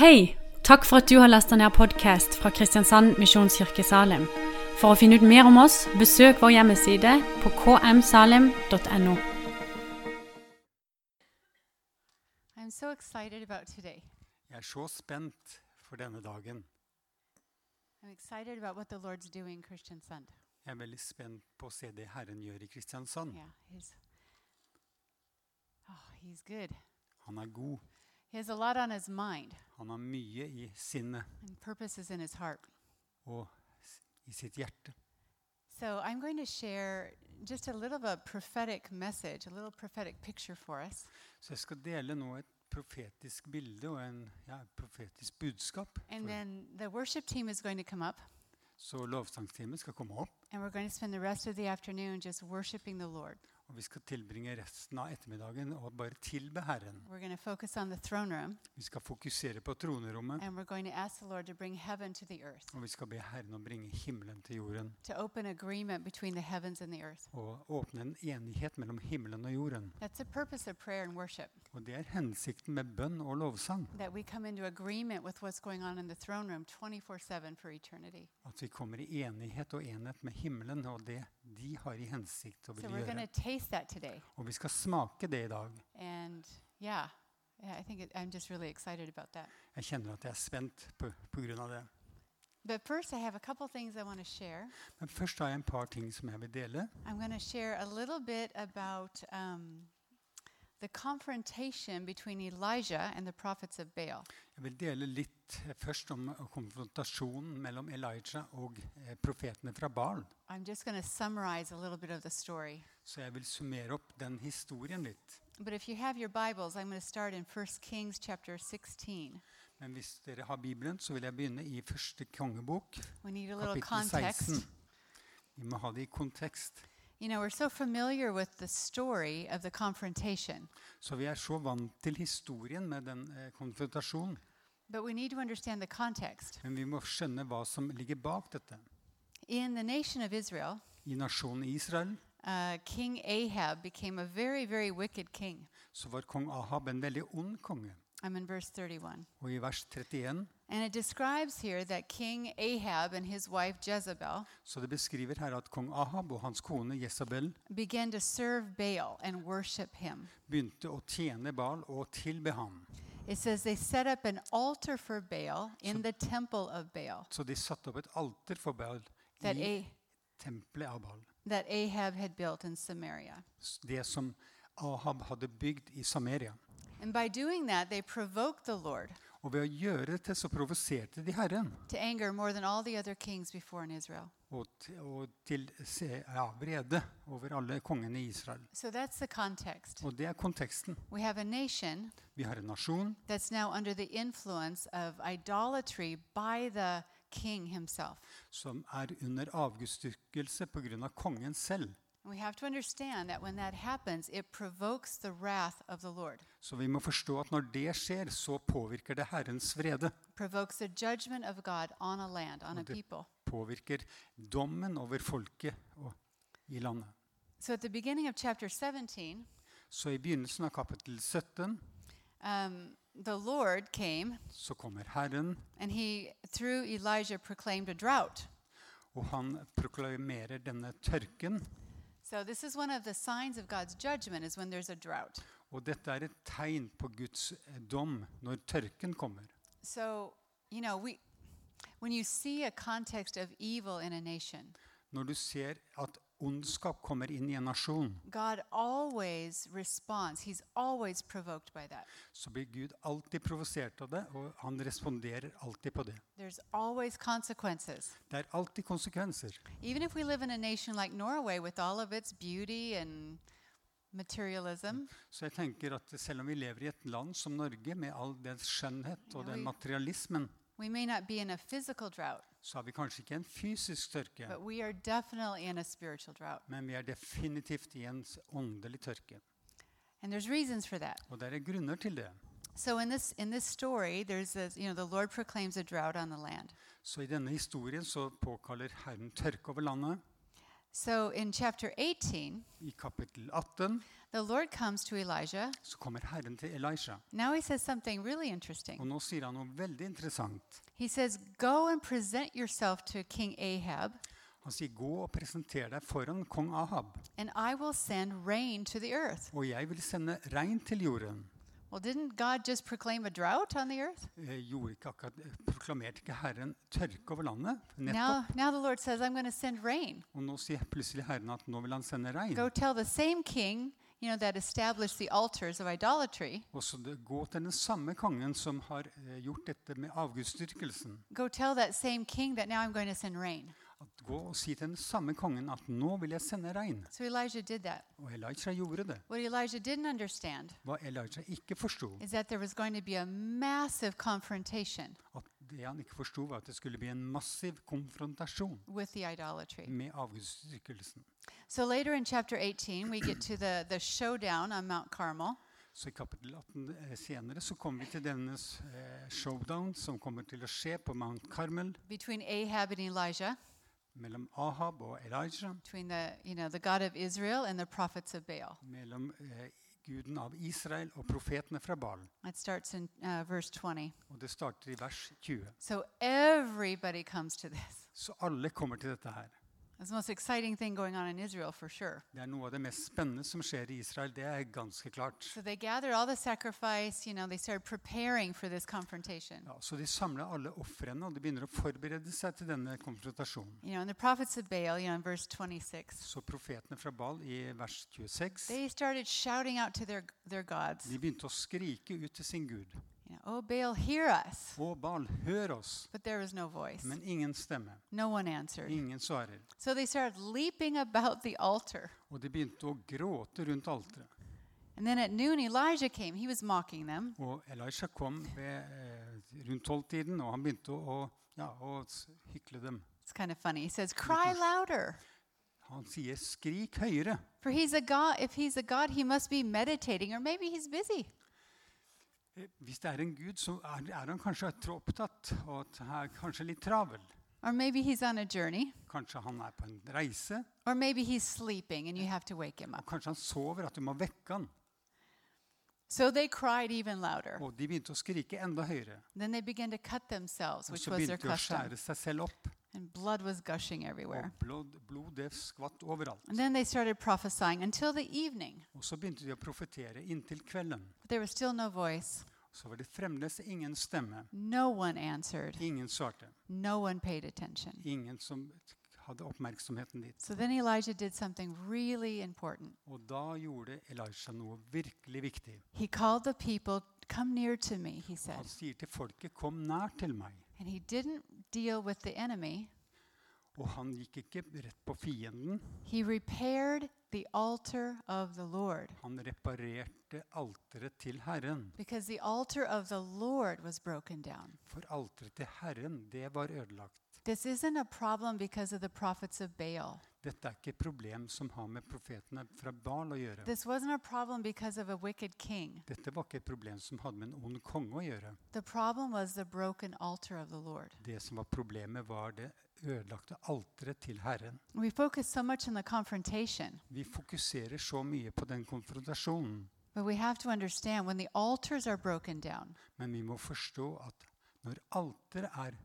Hei! Takk for at du har lasta ned podkast fra Kristiansand Misjonskirke Salim. For å finne ut mer om oss, besøk vår hjemmeside på kmsalim.no. So excited about today. Jeg er så spent for denne dagen. I'm excited about what the Lord's doing, Christian Sund. Jeg er veldig spent på å se det Herren gjør i Kristiansand. Yeah, he's oh, he's. Han er god. He has a lot on his mind Han har mye i sinnet and purposes in his heart. og i sitt hjerte. So I'm going to share just a little of a prophetic message, a little prophetic picture for us. Så jeg skal dele nå et profetisk bilde og en ja, profetisk budskap. And then the worship team is going to come up, Så skal komme opp, and we're going to spend the rest of the afternoon just worshiping the Lord. Og vi skal tilbringe resten av ettermiddagen og bare tilbe Herren. Vi skal fokusere på tronerommet, og vi skal be Herren å bringe himmelen til jorden. Og åpne en enighet mellom himmelen og jorden. Og det er hensikten med bønn og lovsang. That we come into agreement with what's going on in the throne room 24 7 for eternity. At vi kommer i enighet og enhet med himmelen og det de har i hensikt å ville gjøre. Og vi skal smake det i dag. And yeah, yeah I think it, I'm just really excited about that. Jeg kjenner at jeg er spent på, på grunn av det. But first, I have a couple things I want to share. Men først har jeg en par ting som jeg vil dele. I'm going to share a little bit about um, the confrontation between Elijah and the prophets of Baal. Jeg vil dele litt eh, først om eh, konfrontasjonen mellom Elijah og eh, profetene fra Baal. I'm just going to summarize a little bit of the story. Så jeg vil summere opp den historien litt. But if you have your Bibles, I'm going to start in 1 Kings chapter 16. Men hvis dere har Bibelen, så vil jeg begynne i første kongebok, We need a little kapittel context. 16. Vi må ha det i kontekst. You know, we're so familiar with the story of the confrontation, Så vi er så vant til historien med den eh, konfrontasjonen. but we need to understand the context. Men vi må skjønne hva som ligger bak dette. In the nation of Israel, I nasjonen Israel uh, King Ahab became a very, very wicked king. så var kong Ahab en veldig ond konge. I'm in verse 31. Og i vers 31 And it describes here that King Ahab and his wife Jezebel så det beskriver her at kong Ahab og hans kone began to serve Baal and worship him. begynte å tjene Baal og tilbe ham. It says they set up an altar for Baal in the temple of Baal Så de satte opp et alter for Baal that, i A- tempelet av Baal. that Ahab had built in Samaria. Det som Ahab hadde bygd i Samaria. And by doing that, they provoked the Lord Og ved å gjøre det så provoserte de Herren. Og, til- og til ja, vrede over alle kongene i Israel. So that's the context. Og det er konteksten. We have a nation Vi har en nasjon that's now under the influence of idolatry by the king himself. som er under avgudsdyrkelse pga. kongen selv. And we have to understand that when that happens, it provokes the wrath of the Lord, Så vi må forstå at når det skjer, så påvirker det Herrens vrede. provokes the judgment of God on a land, on Og det-. Påvirker dommen over folket og i landet. So at the beginning of chapter 17, Så i begynnelsen av kapittel 17 um, the Lord came så kommer Herren, and he, through Elijah, proclaimed a drought. og han proklamerer denne tørken. So this is one of the signs of God's judgment is when there's a drought. Og dette er et tegn på Guds eh, dom når tørken kommer. So, you know, we when you see a context of evil in a nation, Når du ser at ondskap kommer inn i en nasjon, God always responds. He's always provoked by that. så blir Gud alltid provosert av det, og han responderer alltid på det. There's always consequences. Det er alltid konsekvenser. Even if we live in a nation like Norway with all of its beauty and materialism, Så jeg tenker at selv om vi lever i et land som Norge, med all dens skjønnhet og den materialismen, we may not be in a physical drought, så har vi kanskje ikke en fysisk tørke, men vi er definitivt i en åndelig tørke. And there's reasons for that. Og det er grunner til det. So in this in this story, there's a, you know, the Lord proclaims a drought on the land. Så i denne historien så påkaller Herren tørke over landet. So in chapter 18, I kapittel 18 the Lord comes to Elijah. så kommer Herren til Elisha. Now he says something really interesting. Nå sier han noe veldig interessant. He says, Go and present yourself to King Ahab, Han sier, 'Gå og presenter deg foran kong Ahab, and I will send rain to the earth. og jeg vil sende regn til jorden.' Well, didn't God just proclaim a drought on the earth? Eh, akkurat, proklamerte ikke Herren tørke over landet? Now, now the Lord says, I'm going to send rain. Og nå sier plutselig Herren at nå vil han sende regn. Go tell the same king, you know, that established the altars of idolatry. Gå til den samme kongen som har eh, gjort dette med avgudsdyrkelsen. Go tell that same king that now I'm going to send rain. Gå og si til den samme kongen at nå vil jeg sende regn. So Elijah did that. Og Elijah gjorde det. What Elijah didn't understand Hva Elijah ikke forsto, at det han ikke forsto, var at det skulle bli en massiv konfrontasjon with the med avgudsdyrkelsen. So later in chapter 18, we get to the, the showdown on Mount Carmel. Så i kapittel 18 eh, senere så kommer vi til denne eh, showdown som kommer til å skje på Mount Carmel Ahab mellom Ahab og Elijah, between the you know the God of Israel and the prophets of Baal. mellom eh, guden av Israel og profetene fra Baal. It starts in uh, verse 20. Og det starter i vers 20. So everybody comes to this. Så alle kommer til dette her. The most exciting thing going on in Israel for sure. Det er noe av det mest spennende som skjer i Israel. Det er ganske klart. So they gathered all the sacrifice, you know, they started preparing for this confrontation. Ja, så de samler alle ofrene, og de begynner å forberede seg til denne konfrontasjonen. You know, and the prophets of Baal, you know, in verse 26, Så profetene fra Baal i vers 26 they started shouting out to their, their gods, de begynte å skrike ut til sin gud. You know, Oh, Baal, hear us. Å, Baal, hør oss! But there was no voice. Men ingen stemme. No one answered. Ingen svarer. So they started leaping about the altar. Og de begynte å gråte rundt alteret. And then at noon, Elijah came. He was mocking them. Og Elisha kom ved, eh, rundt tolvtiden, og han begynte å, ja, å s- hykle dem. It's kind of funny. He says, Cry louder. Han sier 'skrik høyere'. For he's a God. If he's a God, he must be meditating, or maybe he's busy. Eh, Hvis det er en gud, så er, er han kanskje opptatt, og at han er kanskje litt travel. Or maybe he's on a journey. Kanskje han er på en reise, Or maybe he's sleeping and you have to wake him og up. kanskje han sover, at du må vekke han. So they cried even louder. Og de begynte å skrike enda høyere. Then they began to cut themselves, which was their begynte de å custom. skjære seg selv opp, And blood was gushing everywhere. blod, blod det skvatt overalt. And then they started prophesying until the evening. Og så begynte de å profetere inntil kvelden. But there was still no voice. Så var det fremdeles ingen stemme. No one answered. Ingen svarte. No one paid attention. Ingen som hadde oppmerksomheten dit. So then Elijah did something really important. Og da gjorde Elijah noe virkelig viktig. He called the people, Come near to me, he Han said. sier til folket 'kom nær til meg'. And he didn't deal with the enemy, Og han gikk ikke rett på fienden. he repaired the altar of the Lord. Han reparerte alteret til Herren. Because the altar of the Lord was broken down. For alteret til Herren, det var ødelagt. This isn't a problem because of the prophets of Baal. Dette er ikke et problem som har med profetene fra Baal å gjøre. This wasn't a problem because of a wicked king. Dette var ikke et problem som hadde med en ond konge å gjøre. The problem was the broken altar of the Lord. Det som var problemet, var det ødelagte alteret til Herren. We focus so much on the confrontation, Vi fokuserer så mye på den konfrontasjonen, but we have to understand when the altars are broken down, men vi må forstå at når alteret er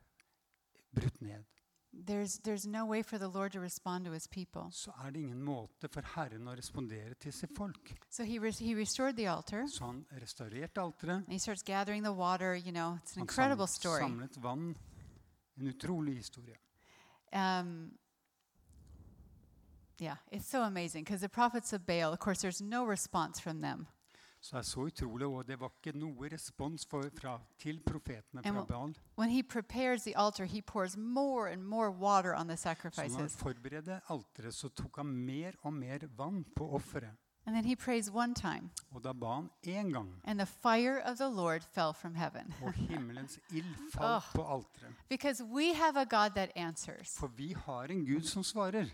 brutt ned, there's, there's no way for the Lord to respond to his people. så er det ingen måte for Herren å respondere til sitt folk. So he, res- he restored the altar. Så han restaurerte alteret. And he starts gathering the water. You know, it's an Han incredible samlet, story. samlet vann. En utrolig historie. Um, yeah, it's so amazing because the prophets of Baal, of course, there's no response from them. Så det er så utrolig, og det var ikke noe respons for, fra, til profetene fra Baal. When he prepares the altar, he pours more and more water on the Så når han forberedte alteret, så tok han mer og mer vann på offeret. And then he prays one time, Og da ba han en gang, and the fire of the Lord fell from heaven. og himmelens ild falt på alteret. Because we have a God that answers. For vi har en Gud som svarer.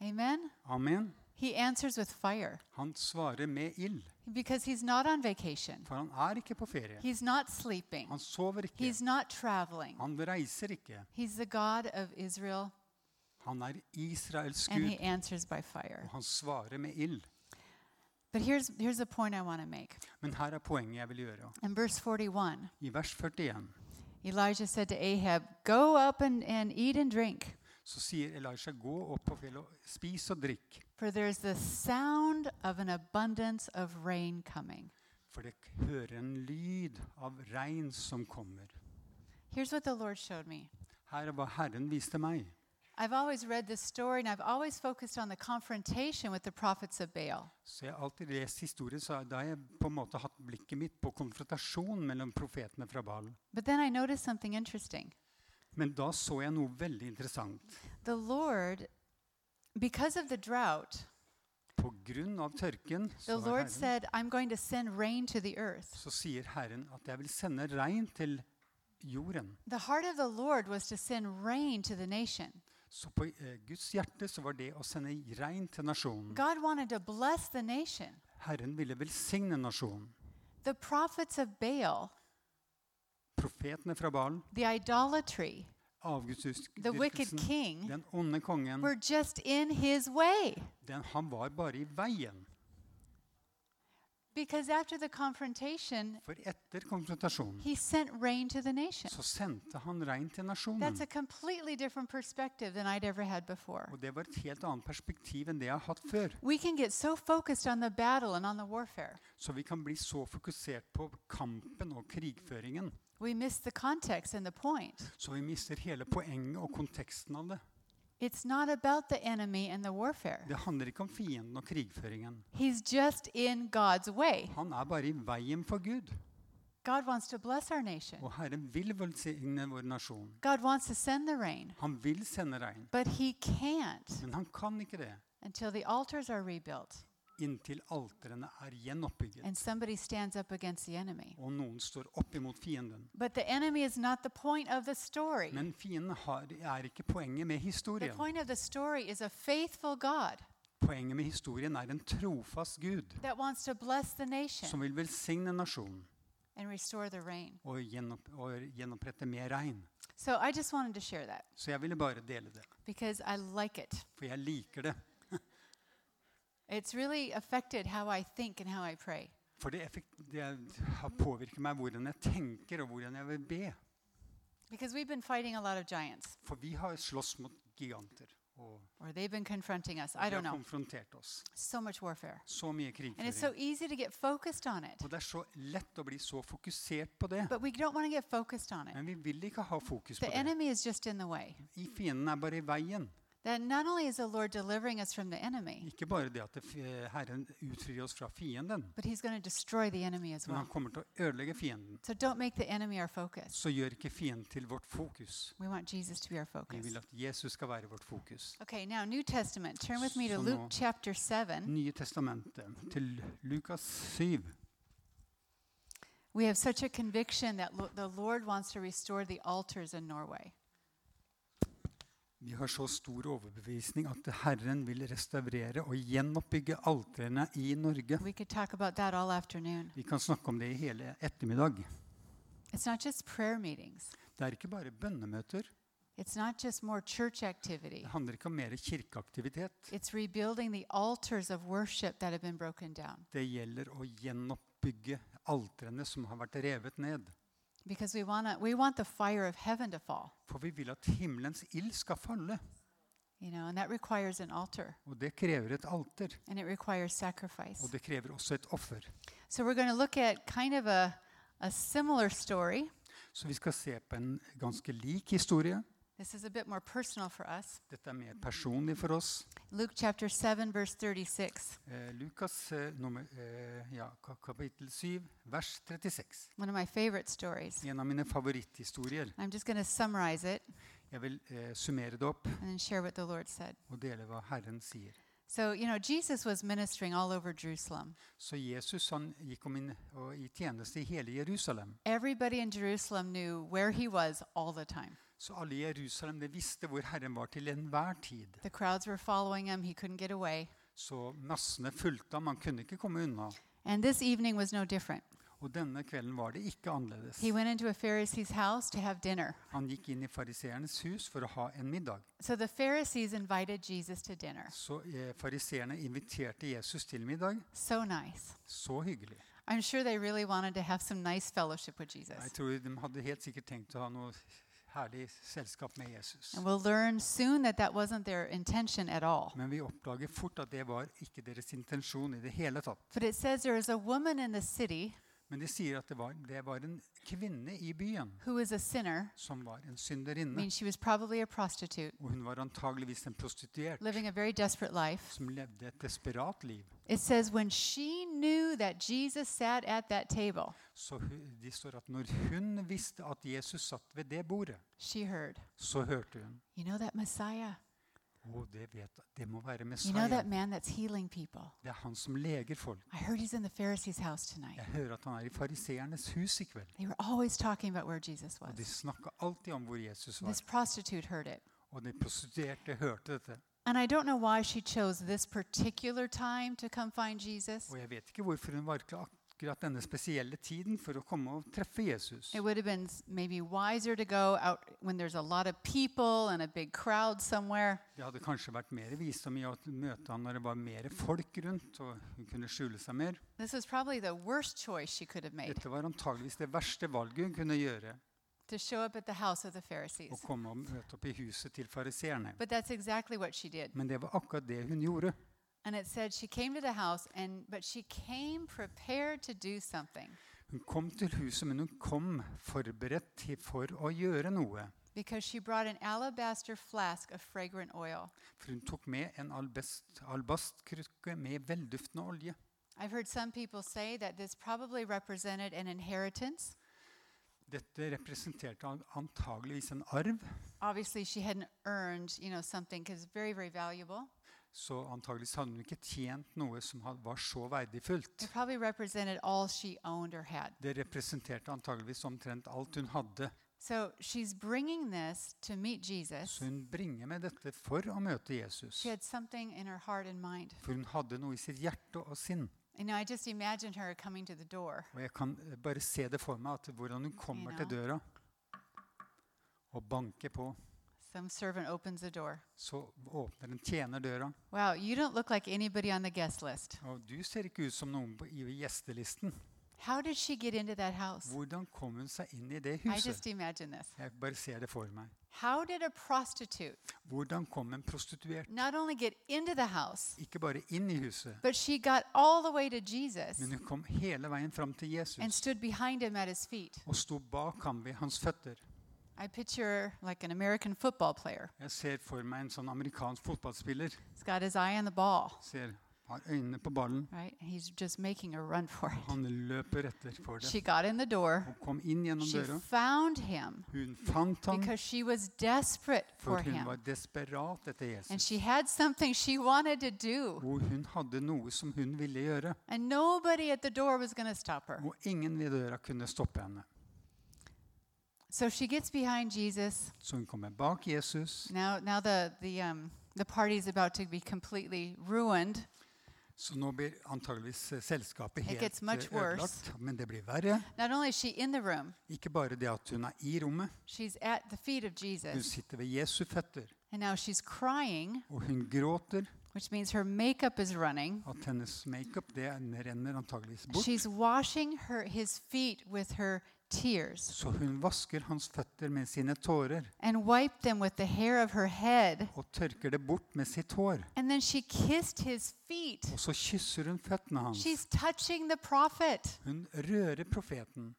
Amen? Amen. He answers with fire Han svarer med ild. Because he's not on vacation. For han er ikke på ferie. He's not sleeping. Han sover ikke. He's not traveling. Han reiser ikke. He's the God of Israel Han er Israels and he answers by fire. og han svarer med ild. But here's, here's a point I want to make. Men her er poenget jeg vil gjøre. In verse 41, I vers 41 Elijah said to Ahab, Go up and, and eat and drink, så sier Elisha, gå opp på fjellet og spis og drikk, for there's the sound of an abundance of rain coming. for dere hører en lyd av regn som kommer. Here's what the Lord showed me. Her er hva Herren viste meg. I've always read this story and I've always focused on the confrontation with the prophets of Baal. Så jeg har alltid lest historier, så da har jeg på en måte hatt blikket mitt på konfrontasjon mellom profetene fra Baal. But then I noticed something interesting. Men da så jeg noe veldig interessant. The Lord, because of the drought, På grunn av tørken the Lord said, I'm going to send rain to the earth. så sier Herren at jeg vil sende regn til jorden. The heart of the Lord was to send rain to the nation. Så på eh, Guds hjerte så var det å sende regn til nasjonen. God wanted to bless the nation. Herren ville velsigne nasjonen. The prophets of Baal, Profetene fra Baal, the idolatry, the wicked king, den onde kongen, were just in his way. den, han var bare i veien. Because after the confrontation, For etter konfrontasjonen he sent rain to the nation. så sendte han regn til nasjonen. That's a completely different perspective than I'd ever had before. Og det var et helt annet perspektiv enn det jeg har hatt før. We can get so focused on the battle and on the warfare, Så vi kan bli så fokusert på kampen og krigføringen, we miss the context and the point. så vi mister hele poenget og konteksten av det. It's not about the enemy and the warfare. Det handler ikke om fienden og krigføringen. He's just in God's way. Han er bare i veien for Gud. God wants to bless our nation. Og Herren vil velsigne vår nasjon. God wants to send the rain, Han vil sende regn, but he can't men han kan ikke det until the altars are rebuilt inntil er gjenoppbygget and somebody stands up against the enemy. og noen står opp imot fienden. But the enemy is not the point of the story. Men fienden har, er ikke poenget med The historien. point of the story is a faithful God Poenget med historien er en trofast Gud that wants to bless the nation som vil velsigne nasjonen and restore the rain. og, og gjenopprette mer regn. So I just wanted to share that Så jeg ville bare dele det, because I like it. for jeg liker det. It's really affected how I think and how I pray. For det, det har påvirket meg hvordan jeg tenker og hvordan jeg vil be. Because we've been fighting a lot of giants, For vi har slåss mot giganter, og or they've been confronting us. I don't know. oss. So much warfare. Så mye And it's so easy to get focused on it. Og det er så lett å bli så fokusert på det. But we don't want to get focused on it. Men vi vil ikke ha fokus på enemy det. is just in the way. I fienden er bare i veien. That not only is the Lord delivering us from the enemy, Ikke bare det at eh, Herren utfrir oss fra fienden, but he's going to destroy the enemy as men han well. kommer til å ødelegge fienden. So don't make the enemy our focus. Så gjør ikke fienden til vårt fokus. We want Jesus to be our Vi focus. vil at Jesus skal være vårt fokus. Okay, now New Testament. Turn with me to So Luke chapter 7. Nye testamentet, til Lukas 7. We have such a conviction that lo- the Lord wants to restore the altars in Norway. Vi har så stor overbevisning at Herren vil restaurere og gjenoppbygge altrene i Norge. Vi kan snakke om det i hele ettermiddag. Det er ikke bare bønnemøter. It's not just more church activity. Det handler ikke om mer kirkeaktivitet. It's rebuilding the altars of worship that have been broken down. Det gjelder å gjenoppbygge altrene som har vært revet ned. Because we, wanna, we want the fire of heaven to fall, For vi vil at himmelens ild skal falle. you know, and that requires an altar Og det krever et alter. and it requires sacrifice. Og det krever også et offer. So we're going to look at kind of a, a similar story. Så vi skal se på en ganske lik historie. This is a bit more personal for us. Dette er mer personlig for oss. Luke chapter 7, verse 36. Eh, Lukas eh, nummer, eh, ja, ka- kapittel 7, vers 36. One of my favorite stories. En av mine favoritthistorier. I'm just going to summarize it Jeg vil eh, summere det opp and then share what the Lord said. og dele hva Herren sier. So, you know, Jesus was ministering all over Jerusalem. Så Jesus han gikk om inn og i tjeneste i hele Jerusalem. Everybody in Jerusalem knew where he was all the time. Så alle i Jerusalem de visste hvor Herren var til enhver tid. The crowds were following him, he couldn't get away. Så massene fulgte ham, han kunne ikke komme unna. And this evening was no different. Og denne kvelden var det ikke annerledes. He went into a Pharisee's house to have dinner. Han gikk inn i fariseernes hus for å ha en middag. So the Pharisees invited Jesus to dinner. Så eh, fariseerne inviterte Jesus til middag. So nice. Så hyggelig. I'm sure they really wanted to have some nice fellowship with Jeg Jesus. tror De hadde helt sikkert tenkt å ha noe herlig selskap med Jesus. And we'll learn soon that that wasn't their intention at all. Men vi oppdager fort at det var ikke deres intensjon i det hele tatt. But it says there is a woman in the city Men de sier at det var, det var en kvinne i byen who is a sinner. som var en synderinne. mean, she was probably a prostitute Og hun var antageligvis en prostituert living a very desperate life. som levde et desperat liv. It says when she knew that Jesus sat at that table, Så hu- de står at når hun visste at Jesus satt ved det bordet, she heard, så hørte hun You know that Messiah? Å, det vet. Det må være You know Messiah. that man that's healing people? Det er han som leger folk. I heard he's in the Pharisees' house tonight. Jeg hører at han er i fariseernes hus i kveld. They were always talking about where Jesus Og de was. alltid om hvor Jesus var. This prostitute heard it. Og de prostituerte hørte dette. And I don't know why she chose this particular time to come find Jesus. Og jeg vet ikke hvorfor hun valgte akkurat denne spesielle tiden for å komme og treffe Jesus. It would have been maybe wiser to go out when there's a lot of people and a big crowd somewhere. Det hadde kanskje vært mer visdom i å møte ham når det var mer folk rundt, og hun kunne skjule seg mer. This was probably the worst choice she could have made Dette var antageligvis det verste valget hun kunne gjøre. to show up at the house of the Å Og komme og møte opp i huset til fariseerne. But that's exactly what she did. Men det var akkurat det hun gjorde. And it said she came to the house and but she came prepared to do something Hun kom til huset, men hun kom forberedt til for å gjøre noe. because she brought an alabaster flask of fragrant oil. For hun tok med en albast, albastkrukke med velduftende olje. I've heard some people say that this probably represented an inheritance. Dette representerte antageligvis en arv, Obviously, she hadn't earned, you know, something because very, very valuable. Så antageligvis hadde hun ikke tjent noe som var så verdifullt. It probably represented all she owned or had. Det representerte antageligvis omtrent alt hun hadde. So she's bringing this to meet Jesus. Så hun bringer med dette for å møte Jesus. She had something in her heart and mind. For hun hadde noe i sitt hjerte og sinn. And I just imagined her coming to the door. Og jeg kan eh, bare se det for meg, at hvordan hun kommer til døra og banker på. Some servant opens the door. Så åpner en tjener døra. Wow, you don't look like anybody on the guest list. Og du ser ikke ut som noen på, i gjestelisten. How did she get into that house? Hvordan kom hun seg inn i det I huset? just imagine this. Jeg bare ser det for meg. How did a prostitute Hvordan kom en prostituert not only get into the house, ikke bare inn i huset, but she got all the way to Jesus men hun kom hele veien fram til and Jesus stood behind him at his feet? og sto bak ham ved hans føtter. I picture like an American football player. Jeg ser for meg en sånn amerikansk fotballspiller. He's got his eye on the ball, Ser, har øynene på ballen. right? He's just making a run for it. Han løper etter for det. She got in the door. Hun kom inn gjennom She døra. found him Hun fant ham, because she was desperate for for hun him. var desperat etter And Jesus. she had something she wanted to do. Og hun hadde noe som hun ville gjøre. And nobody at the door was going to stop her. Og ingen ved døra kunne stoppe henne. So she gets behind Jesus. Så hun kommer bak Jesus. Now, now the, the, um, the party's about to be completely ruined. Så nå blir antageligvis eh, selskapet It helt gets much eh, ødelagt. Men det blir verre. Not only is she in the room, Ikke bare det at hun er i rommet. she's at the feet of Hun Jesus. sitter ved Jesu føtter, And now she's crying, og hun gråter. which means her makeup is running. At hennes makeup det renner antageligvis bort. She's washing her, his feet with her tears Så hun vasker hans føtter med sine tårer and wiped them with the hair of her head. og tørker det bort med sitt hår. And then she kissed his feet. Og så kysser hun føttene hans. She's touching the prophet. Hun rører profeten,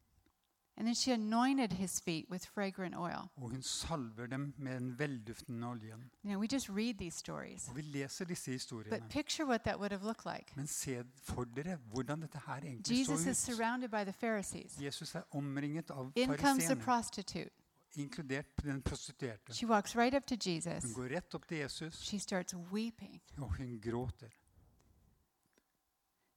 And then she anointed his feet with fragrant oil. og hun salver dem med den velduftende oljen. You know, we just read these stories. Og Vi leser disse But picture what that would have looked like. Men se for dere hvordan dette her egentlig Jesus is så ut. surrounded by the Pharisees. Jesus er omringet av In comes the fariseerne, prostitute. inkludert den prostituerte. She walks right up to Hun Jesus. går rett opp til Jesus, She starts weeping. og hun gråter.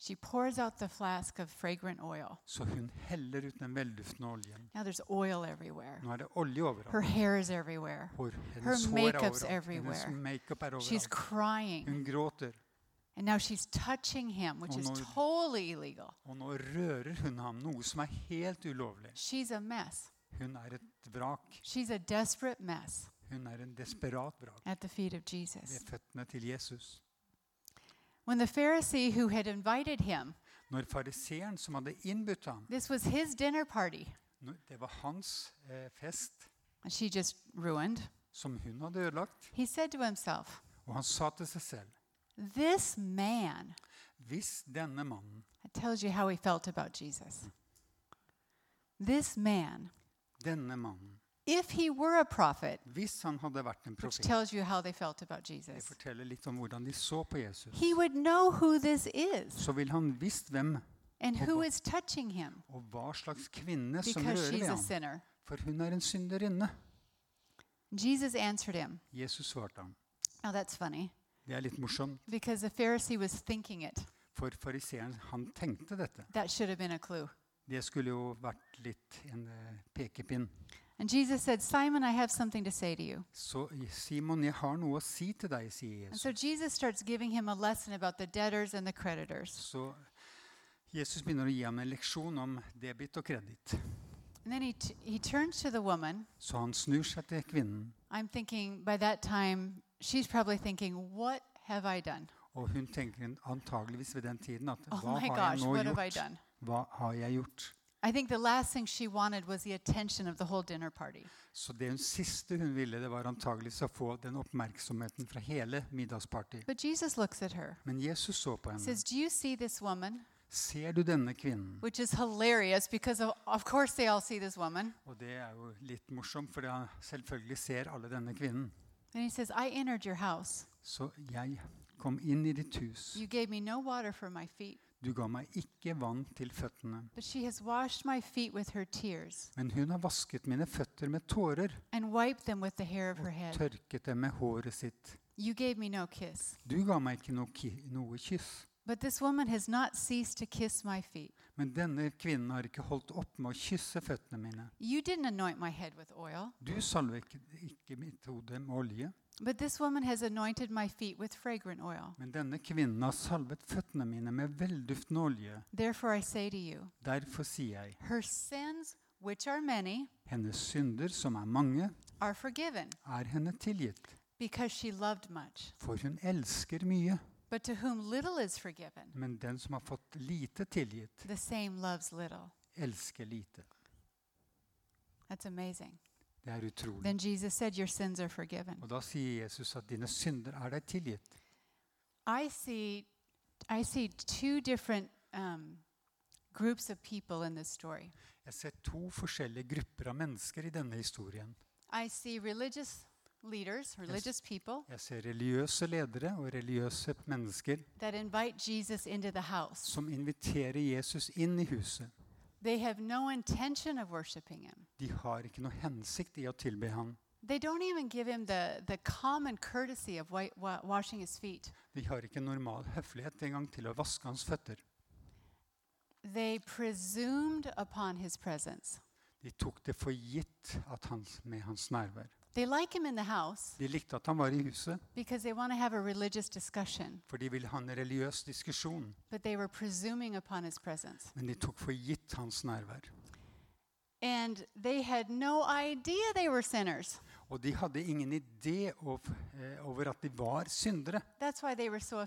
She pours out the flask of fragrant oil. Så hun heller ut den. Now there's oil everywhere. Er det Her hair is everywhere. Hår, hennes hår er makeup's. Everywhere. makeup er She's crying. Gråter. And now she's touching him, which is totally illegal. Og nå rører hun ham, som er helt. She's a mess. Vrak. She's a desperate mess en desperat vrak at the feet of Jesus. ved føttene til Jesus. When the Pharisee who had invited him, Når fariseeren som hadde innbudt ham, this was his dinner party, når det var hans eh, fest and she just ruined, som hun hadde ødelagt, he said to himself, og han sa til seg selv This man, Hvis denne mannen, it tells you how he felt about Jesus. This man, denne mannen, if he were a prophet, hvis han hadde vært en which profet tells you how they felt about Det Jesus, forteller litt om hvordan de så på Jesus. he would know who this is Så vil han visst hvem and who is touching him og hva slags kvinne som because rører she's ved a ham. sinner. For hun er en synderinne. Jesus answered him. Jesus svarte ham. Now that's funny Det er litt morsomt, because the Pharisee was thinking it. for fariseeren han tenkte dette. That should have been a clue. Det skulle jo vært litt en eh, pekepinn. And Jesus said, Simon, I have something to say to you. Så Simon, jeg har noe å si til deg, sier And Jesus. so Jesus starts giving him a lesson about the debtors and the creditors. Så Jesus begynner å gi ham en leksjon om debit og kreditt. And then he, t- he turns to the woman. Så han snur seg til kvinnen, I'm thinking by that time, she's probably thinking, What have I done? og hun tenker antageligvis ved den tiden at Oh hva my har gosh, jeg nå what have I gjort? done? Hva har jeg gjort? I think the last thing she wanted was the attention of the whole dinner party. Så det hun siste hun ville, det var antageligvis å få den oppmerksomheten fra hele middagspartiet. But Jesus looks at her. Men Jesus så på henne. says, Do you see this woman? Ser du denne kvinnen? Which is hilarious because, of, of course, they all see this woman. Og det er jo litt morsomt, for han selvfølgelig ser alle denne kvinnen. And he says, I entered your house. Så jeg kom inn i ditt hus. You gave me no water for my feet, Du ga meg ikke vann til føttene. but she has washed my feet with her tears Men hun har vasket mine føtter med tårer and wiped them with the hair of her og tørket dem med håret sitt. You gave me no kiss. Du ga meg ikke noe, noe kyss. But this woman has not ceased to kiss my feet. Men denne kvinnen har ikke holdt opp med å kysse føttene mine. You didn't anoint my head with oil, Du salvet ikke mitt hode med olje. But this woman has anointed my feet with fragrant oil. Men denne kvinnen har salvet føttene mine med velduftende olje. Therefore, I say to you, Derfor sier jeg, her sins, which are many, hennes synder, som er mange, are forgiven er henne tilgitt. because she loved much. For hun elsker mye. But to whom little is forgiven, Men den som har fått lite tilgitt, the same loves little. elsker lite. That's amazing. Det er utrolig. Then Jesus said, Your sins are forgiven. Og da sier Jesus at dine synder er deg tilgitt. I see, I see two different um, groups of people in this story. Jeg ser to forskjellige grupper av mennesker i denne historien. I see religious leaders, religious people, Jeg ser religiøse ledere og religiøse mennesker that invite Jesus into the house. som inviterer Jesus inn i huset. They have no intention of worshiping him. De har ikke noe hensikt i å tilbe ham. They don't even give him the, the common courtesy of wa wa- washing his feet. De har ikke normal høflighet engang til å vaske hans føtter. They presumed upon his presence. De tok det for gitt at han, med hans nærvær. They like him in the house De likte at han var i huset, because they want to have a religious discussion, for de ville ha en religiøs diskusjon. but they were presuming upon his presence. Men de tok for gitt hans nærvær. And they had no idea they were sinners. Og de hadde ingen idé eh, over at de var syndere. That's why they were so.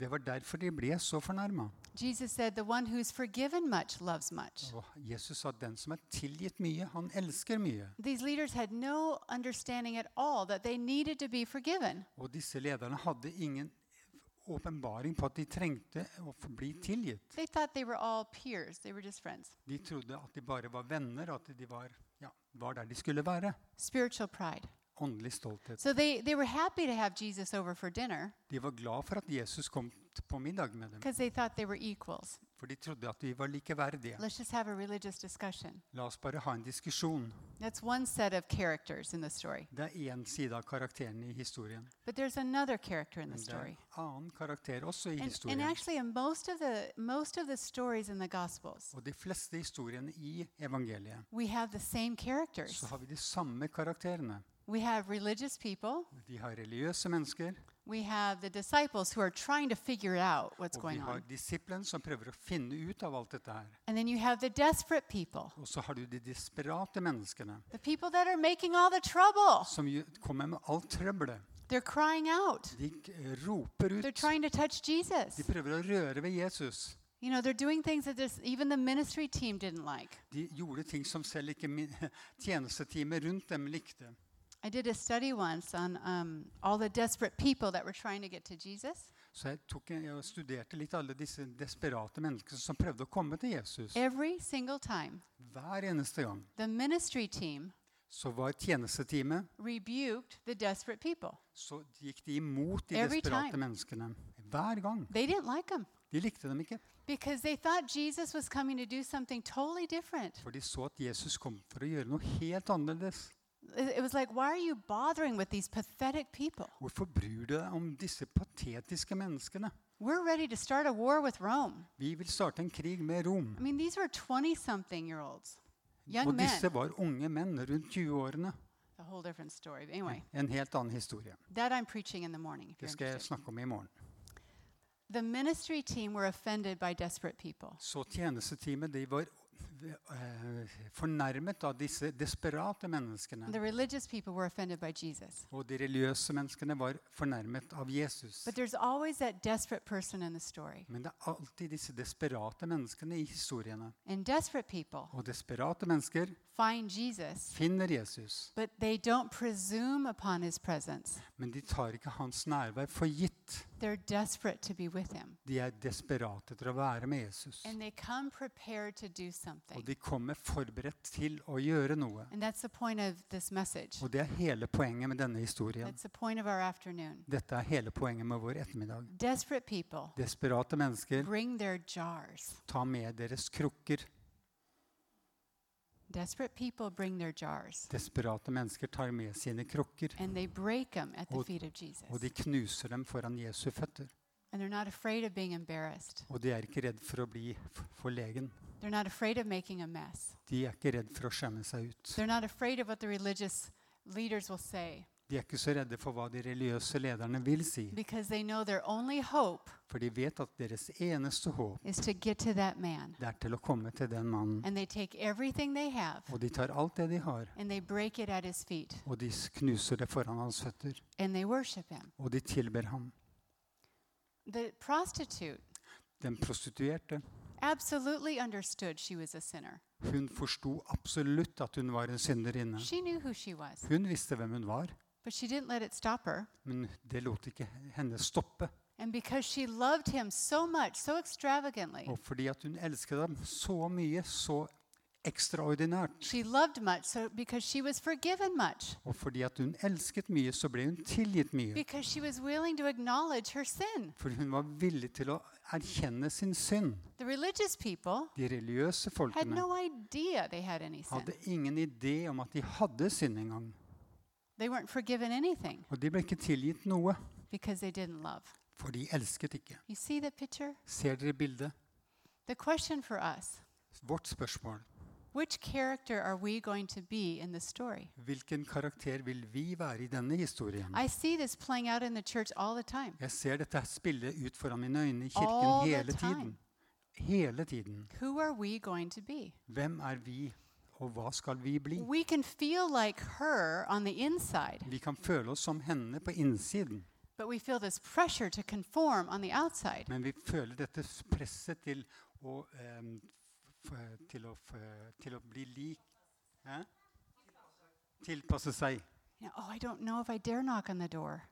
Det var derfor de ble så fornærma. Jesus said, The one who's forgiven much loves much. Og Jesus sa at den som er tilgitt mye, han elsker mye. These leaders had no all that they needed to be forgiven. Og disse lederne hadde ingen åpenbaring på at de trengte å bli tilgitt. They they were all peers, they were just friends. De trodde at de bare var venner, at de var, ja, var der de skulle være. Spiritual pride. Åndelig stolthet. So they, they were happy to have Jesus over for dinner De var glad for at Jesus kom på middag med dem, because they thought they were equals. For de trodde at vi var likeverdige. La oss bare ha en diskusjon. Det er én side av karakterene i historien. Men det er en annen karakter også i And, and historien. actually, most of the most of the stories in the Gospels, Og de fleste historiene i evangeliet så har vi de samme karakterene. We have religious people, De har religiøse mennesker, We have the disciples who are trying to figure out what's Og vi going har on. som prøver å finne ut av alt dette her. And then you have the desperate people, Og så har du de desperate menneskene the people that are making all the trouble. som jo kommer med alt trøbbelet. They're crying out. De eh, roper They're ut. trying to touch Jesus. De prøver å røre ved Jesus. You know, they're doing things that this, even the ministry team didn't like. De gjorde ting som selv ikke min- tjenesteteamet rundt dem likte. I did a study once on um, all the desperate people that were trying to get to Jesus. Så jeg, tok, en- jeg studerte litt alle disse desperate menneskene som prøvde å komme til Jesus. Every single time, Hver eneste gang the ministry team så var tjenesteteamet rebuked the desperate people. så gikk de imot de Every desperate time. menneskene. Hver gang. They didn't like them De likte dem ikke. because they thought Jesus was coming to do something totally different. For de så at Jesus kom for å gjøre noe helt annerledes. It was like, why are you bothering with these pathetic people? Hvorfor bryr du deg om disse patetiske menneskene? We're ready to start a war with Rome. Vi vil starte en krig med Rom. I mean, these were 20 something year olds, young Og men. disse var unge menn rundt 20-årene. A whole different story. But anyway, En helt annen historie. that I'm preaching in the morning. If Det you're skal jeg interested. snakke om i morgen. The ministry team were offended by desperate people. Så tjenesteteamet de var fornærmet av disse desperate menneskene. Og de religiøse menneskene var fornærmet av Jesus. Men det er alltid disse desperate menneskene i historiene. Og desperate mennesker Jesus, finner Jesus, men de tar ikke hans nærvær for gitt. They're desperate to be with him. De er desperate til å være med Jesus. And they come prepared to do Og de kommer forberedt til å gjøre noe. And that's the point of this message. Og det er hele poenget med denne historien. That's the point of our afternoon. Dette er hele poenget med vår ettermiddag. Desperate people Desperate mennesker bring their jars. ta med deres krukker. Desperate people bring their jars. Desperate mennesker tar med sine krukker, And they break them at the feet of Jesus. og de knuser dem foran Jesu føtter. And they're not afraid of being embarrassed. Og de er ikke redd for å bli forlegen. They're not afraid of making a mess. De er ikke redd for å skjemme seg ut. They're not afraid of what the religious leaders will say De er ikke så redde for hva de religiøse lederne vil si. because they know their only hope For de vet at deres eneste håp is to get to that man. det er til å komme til den mannen. And they take everything they have Og de tar alt det de har, and they break it at his feet og de knuser det foran hans føtter. and they worship him. Og de tilber ham. The prostitute Den prostituerte absolutely understood she was a sinner. hun forsto absolutt at hun var en synderinne. She knew who she was, Hun visste hvem hun var, but she didn't let it stop her. men det lot ikke henne stoppe. And because she loved him so much, so extravagantly, Og fordi at hun elsket ham så mye, så ekstraordinært, she loved much, so because she was forgiven much, og fordi at hun elsket mye, så ble hun tilgitt mye. because she was willing to acknowledge her sin. For hun var villig til å erkjenne sin synd. The religious people De religiøse had folkene no idea they had any sin. hadde ingen idé om at de hadde synd engang. They weren't forgiven anything Og de ble ikke tilgitt noe, because they didn't love. for de elsket ikke. You see the picture? Ser dere bildet? The question for us Vårt spørsmål which character are we going to be in the story? hvilken karakter vil vi være i denne historien? I see this playing out in the church all the time. Jeg ser dette spille ut foran mine øyne i All kirken the hele time. tiden. Hele tiden. Who are we going to be? Hvem er vi, og hva skal vi bli? We can feel like her on the inside, Vi kan føle oss som henne på innsiden, but we feel this pressure to conform on the outside. men vi føler dette presset til å, eh, em, f- til å, f- til å bli lik Hæ? Tilpasse seg. You know, oh, I don't know if I dare knock on the door.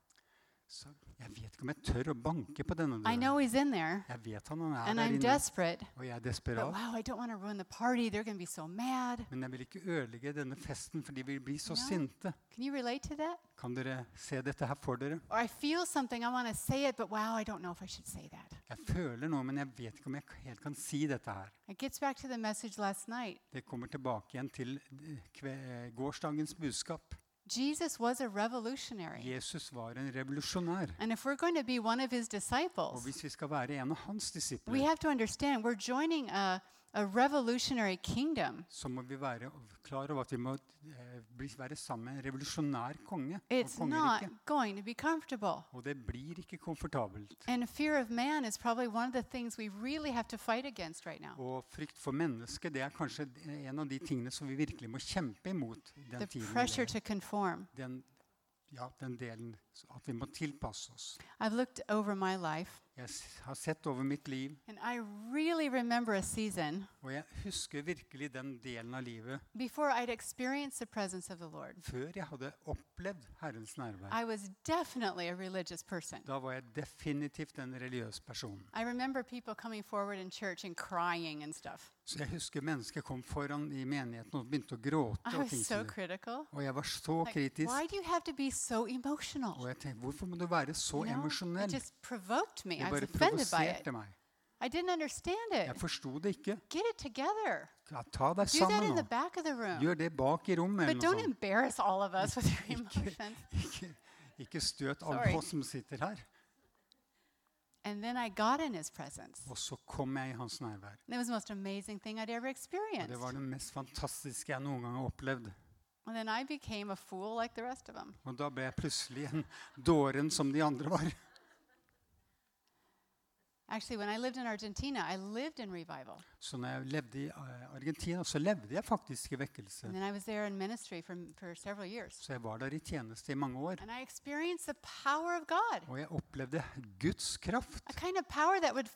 Så jeg vet ikke om jeg tør å banke på denne I døren. know he's in there, Jeg vet han er and der I'm inne, desperate, og jeg er but desperat. wow, I don't want to ruin the party. They're going to be so mad. Men jeg vil ikke ødelegge denne festen, for de vil bli så Ja. sinte. Can you relate to that? Kan dere se dette her for dere? Or I feel something, I want to say it, but wow, I don't know if I should say that. Jeg føler noe, men jeg vet ikke om jeg helt kan si dette her. It gets back to the message last night. Det kommer tilbake igjen til eh, kve- gårsdagens budskap. Jesus was a revolutionary. Jesus var en revolusjonær. And if we're going to be one of his Og disciples, hvis vi skal være en av hans we have to understand we're joining a, a revolutionary kingdom. så må vi være klar over at vi må eh, bli, være sammen med en revolusjonær konge og It's not going to be comfortable. Og det blir ikke komfortabelt. And fear of man is probably one of the things we really have to fight against right now. Og frykt for mennesket det er kanskje en av de tingene som vi virkelig må kjempe imot. den The tiden The pressure to conform. Den, ja, den delen at vi må tilpasse oss. Life, Jeg har sett over mitt liv, really season og jeg husker virkelig den delen av livet Lord. før jeg hadde opplevd Herrens nærvær. Da var jeg definitivt en religiøs person. And and. Så jeg husker mennesker kom foran i menigheten og begynte å gråte. Og, so og jeg var så Like, kritisk. why do you have to be so emotional? Og jeg tenkte, hvorfor må du være så You know, emosjonell? Det bare it. provoserte meg. I didn't understand Jeg forsto det ikke. Get it together. Ja, ta deg Do that in nå. the back of the room. Gjør det bak i rommet. But don't embarrass all of us with your emotions. ikke, ikke støt alle Sorry. oss som sitter her. And then I got in his presence. Og så kom jeg i hans nærvær. And it was the most amazing thing I'd ever Og det var det mest fantastiske jeg noen gang har opplevd. And then I became a fool like the rest of them. Og da ble jeg plutselig en dåren som de andre var. Actually, when I lived in Argentina, I lived in revival. Så når jeg levde i eh, Argentina, så levde jeg faktisk i vekkelse. And I was there in ministry for, for several years. Så jeg var der i tjeneste i mange år. And I experienced the power of God. Og jeg opplevde Guds kraft. A kind of power that would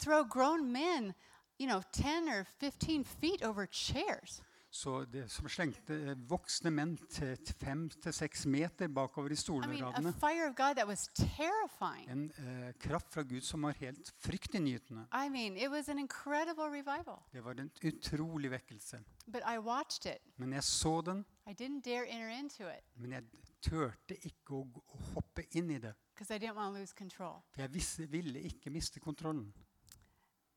throw grown men, you know, 10 or 15 feet over chairs. Så det som slengte eh, voksne menn til fem til seks meter bakover i I mean, stolradene. was terrifying. En eh, kraft fra Gud som var helt fryktinngytende. I mean. Det var en utrolig vekkelse. I. Men jeg så den, I men jeg turte ikke å, å hoppe inn i det. I. For jeg visste, ville ikke miste kontrollen.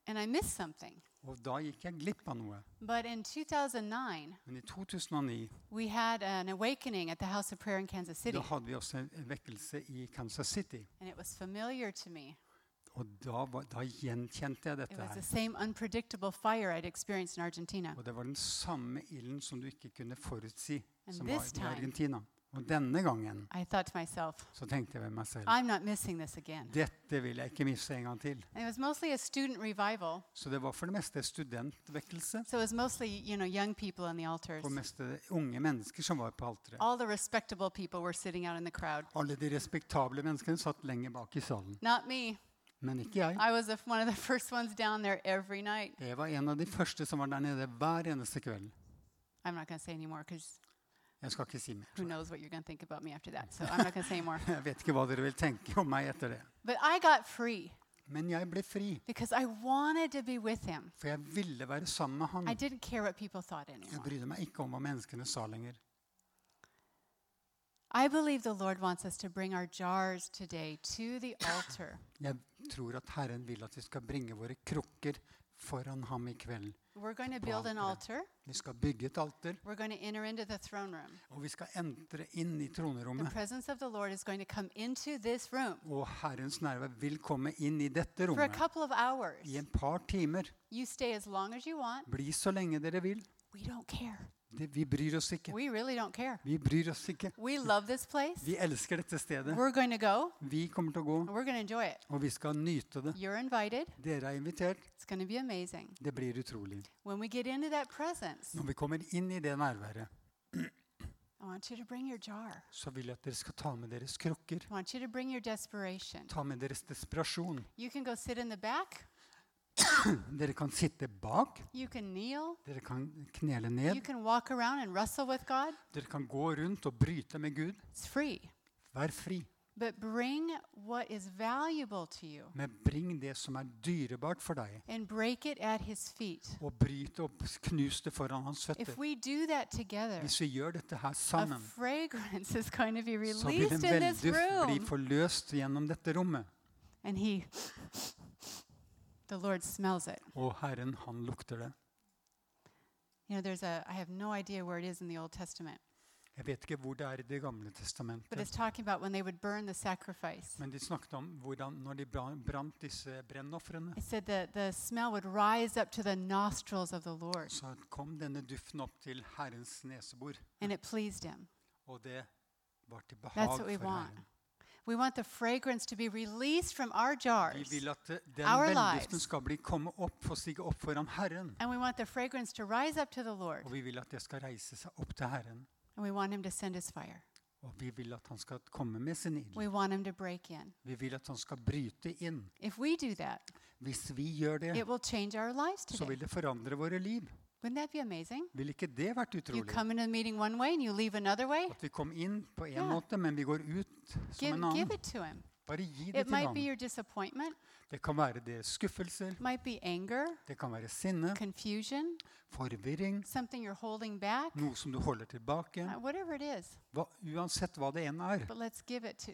And I missed something. Og da gikk jeg glipp av noe. But in 2009, Men i 2009 we had an awakening at the House of Prayer in Kansas City. da hadde vi også en vekkelse i Kansas City. And it was familiar to me. Og da, var, da gjenkjente jeg It dette was the her. same unpredictable fire I'd experienced in Argentina. Og det var den samme ilden som du ikke kunne forutsi, And som this var i time- Argentina. Og denne gangen I thought to myself, så tenkte jeg ved meg selv I'm not missing this again. dette vil jeg ikke miste en gang til. And it was mostly a student revival. Så det var for det meste studentvekkelse So it was mostly, you know, young people on the altars. og mest unge mennesker som var på alteret. All the respectable people were sitting out in the crowd. Alle de respektable menneskene satt lenger bak i salen. Not me. Men ikke jeg. I was one of the first ones down there every night. Jeg var en av de første som var der nede hver eneste kveld. I'm not going to say anymore because Jeg skal ikke si who knows what you're going to think about me after that. So I'm not going to say more. Jeg vet ikke hva dere vil tenke om meg etter det. But I got free Men jeg ble fri, because I wanted to be with him. for jeg ville være sammen med han. I didn't care what people thought Jeg brydde meg ikke om hva menneskene sa lenger. I believe the Lord wants us to bring our jars today to the altar. Jeg tror at Herren vil at vi skal bringe våre krukker foran ham i kveld. We're going to build an altar. Vi skal bygge et alter, We're going to enter into the throne room. og vi skal entre inn i The tronerommet. presence of the Lord is going to come into this room Og Herrens nærvær vil komme inn i dette for a rommet couple of hours. i en par timer. You stay as long as you want. Bli så lenge dere vil. We don't care. Det, vi bryr oss ikke. We really don't care. Vi bryr oss ikke. We love this place. Vi elsker dette stedet. We're going to go. Vi kommer til å gå, and We're going to enjoy it. og vi skal nyte det. You're invited. Dere er invitert. It's going to be amazing. Det blir utrolig. When we get into that presence, Når vi kommer inn i det nærværet, I want you to bring your jar. så vil jeg at dere skal ta med deres krukker. Ta med deres desperasjon. You can go sit in the back. Dere kan sitte bak. You can kneel. Dere kan knele You ned. can walk around and wrestle with God. Dere kan gå rundt og bryte med Gud. It's free. Vær fri. But bring what is valuable to you Men bring det som er dyrebart for deg, and break it at His feet. og bryt og knus det foran hans If we do that together, Hvis vi gjør dette her a sammen, fragrance is going to be så vil released en in this velduft bli room. forløst gjennom dette rommet. And He, the Lord smells it. Og Herren, han lukter det. You know, there's a, I have no idea where it is in the Old Testament, Jeg vet ikke hvor det er i Det gamle but it's testamentet. talking about when they would burn the sacrifice. Men de snakket om hvordan når de bra- brant disse brennofrene, It said that the smell would rise up to the nostrils of the Lord, så kom denne duften opp til Herrens nesebor. and it pleased him. Og det var til That's behag what we for want. Herren. We want the fragrance to be released from our Vi jars. vil at den Our lives. skal bli komme opp, få stige opp foran Herren. And we want the fragrance to rise up to the Lord. Og vi vil at det skal reise seg opp til Herren. And we want him to send his fire. Og vi vil at han skal komme med sin ild. We want him to break in. Vi vil at han skal bryte inn. If we do that, Hvis vi gjør det, it will change our lives så today. vil det forandre våre liv. Wouldn't that be amazing? Ikke det vært You come into the meeting one way and you leave another way. At vi kom inn på en måte, men vi går ut som Give, en give it to him. Bare gi det It til might be your disappointment, Det kan være det skuffelser, it might be anger, det kan være sinne, forvirring, noe som du holder tilbake. uh, is. Hva, uansett hva det enn er, to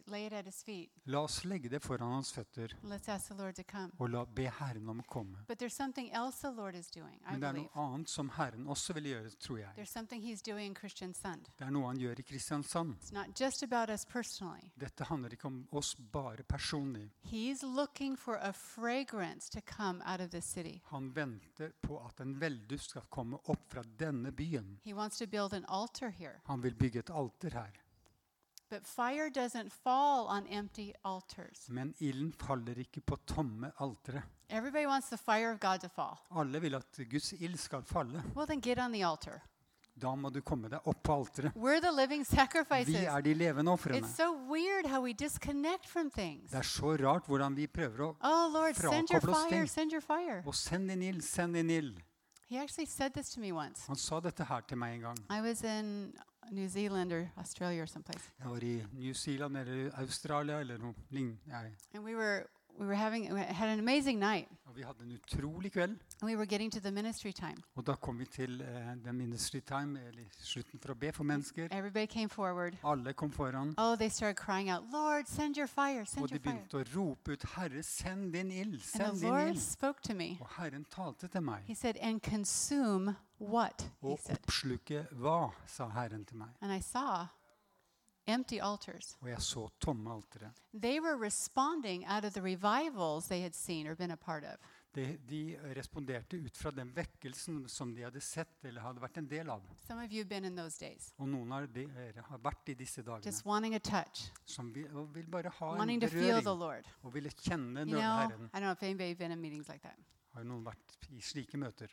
la oss legge det foran hans føtter og la, be Herren om å komme. But there's something else the Lord is doing, Men det er noe annet som Herren også vil gjøre, tror jeg. There's something he's doing in Kristiansand. Det er noe han gjør i Kristiansand. It's not just about us personally. Dette handler ikke om oss bare personlig. He's looking for a fragrance to come out of this city. Han venter på at en velduft skal komme opp fra denne byen. He wants to build an altar here. Han vil bygge et alter her. But fire doesn't fall on empty altars. Men ilden faller ikke på tomme altere. Everybody wants the fire of God to fall. Alle vil at Guds ild skal falle. Well, then get on the altar. Da må du komme deg opp på alteret. We're the living Vi sacrifices. er de levende ofrene. It's so weird how we disconnect from things. Det er så rart hvordan vi prøver å Oh, Lord, send your fire, ting. send your fire. Og send inn ild, send inn ild. He actually said this to me once. Han sa dette her til meg en gang. I was in New Zealand or Australia or someplace. Jeg var i New Zealand eller Australia eller noe lignende. And we were we were having we had an amazing night. Og vi hadde en utrolig kveld. And we were getting to the ministry time. Og da kom vi til uh, the ministry time, eller slutten for å be for mennesker. Everybody came forward. Alle kom foran. Oh, they started crying out, Lord, send your fire, send Og de begynte å rope ut 'Herre, send din ild', And send the din Lord ild. spoke to me. Og Herren talte til meg. He said, and consume what? Og oppsluke hva, sa Herren til meg. And I saw empty altars. Og jeg så tomme altere. They were responding out of the revivals they had seen or been a part of. De, de responderte ut fra den vekkelsen som de hadde sett eller hadde vært en del av. Some of you have been in those days, Og noen av dere har vært i disse dagene just wanting a touch, som vil, og vil bare ha en to feel the berøring Lord. og ville kjenne You know, I Herren. don't know if anybody's been in meetings like that. Har noen vært i slike møter.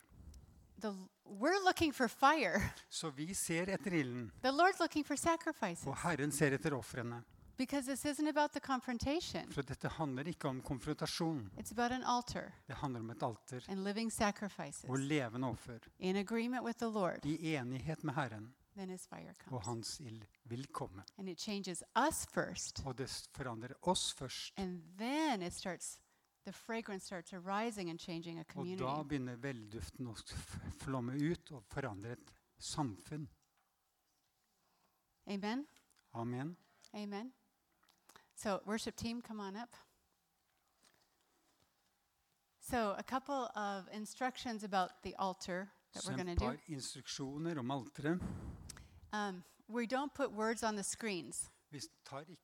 The, we're looking for fire. Så vi ser etter ilden, The Lord's looking for sacrifices og Herren ser etter ofrene. because this isn't about the confrontation. For dette handler ikke om konfrontasjon. It's about an altar Det handler om et alter and living sacrifices og levende offer. in agreement with the Lord. I enighet med Herren, Then His fire og hans ild vil komme. And it changes us first. Og det forandrer oss først. And then it starts, the fragrance starts arising and changing a Og da community. begynner velduften å f- flomme ut og forandre et samfunn. Amen. Amen. Amen. So, worship team, come on up. So, a couple of instructions about the altar that Så we're going et to do. par instruksjoner om alteret. Um, we don't put words on the screens. Vi tar ikke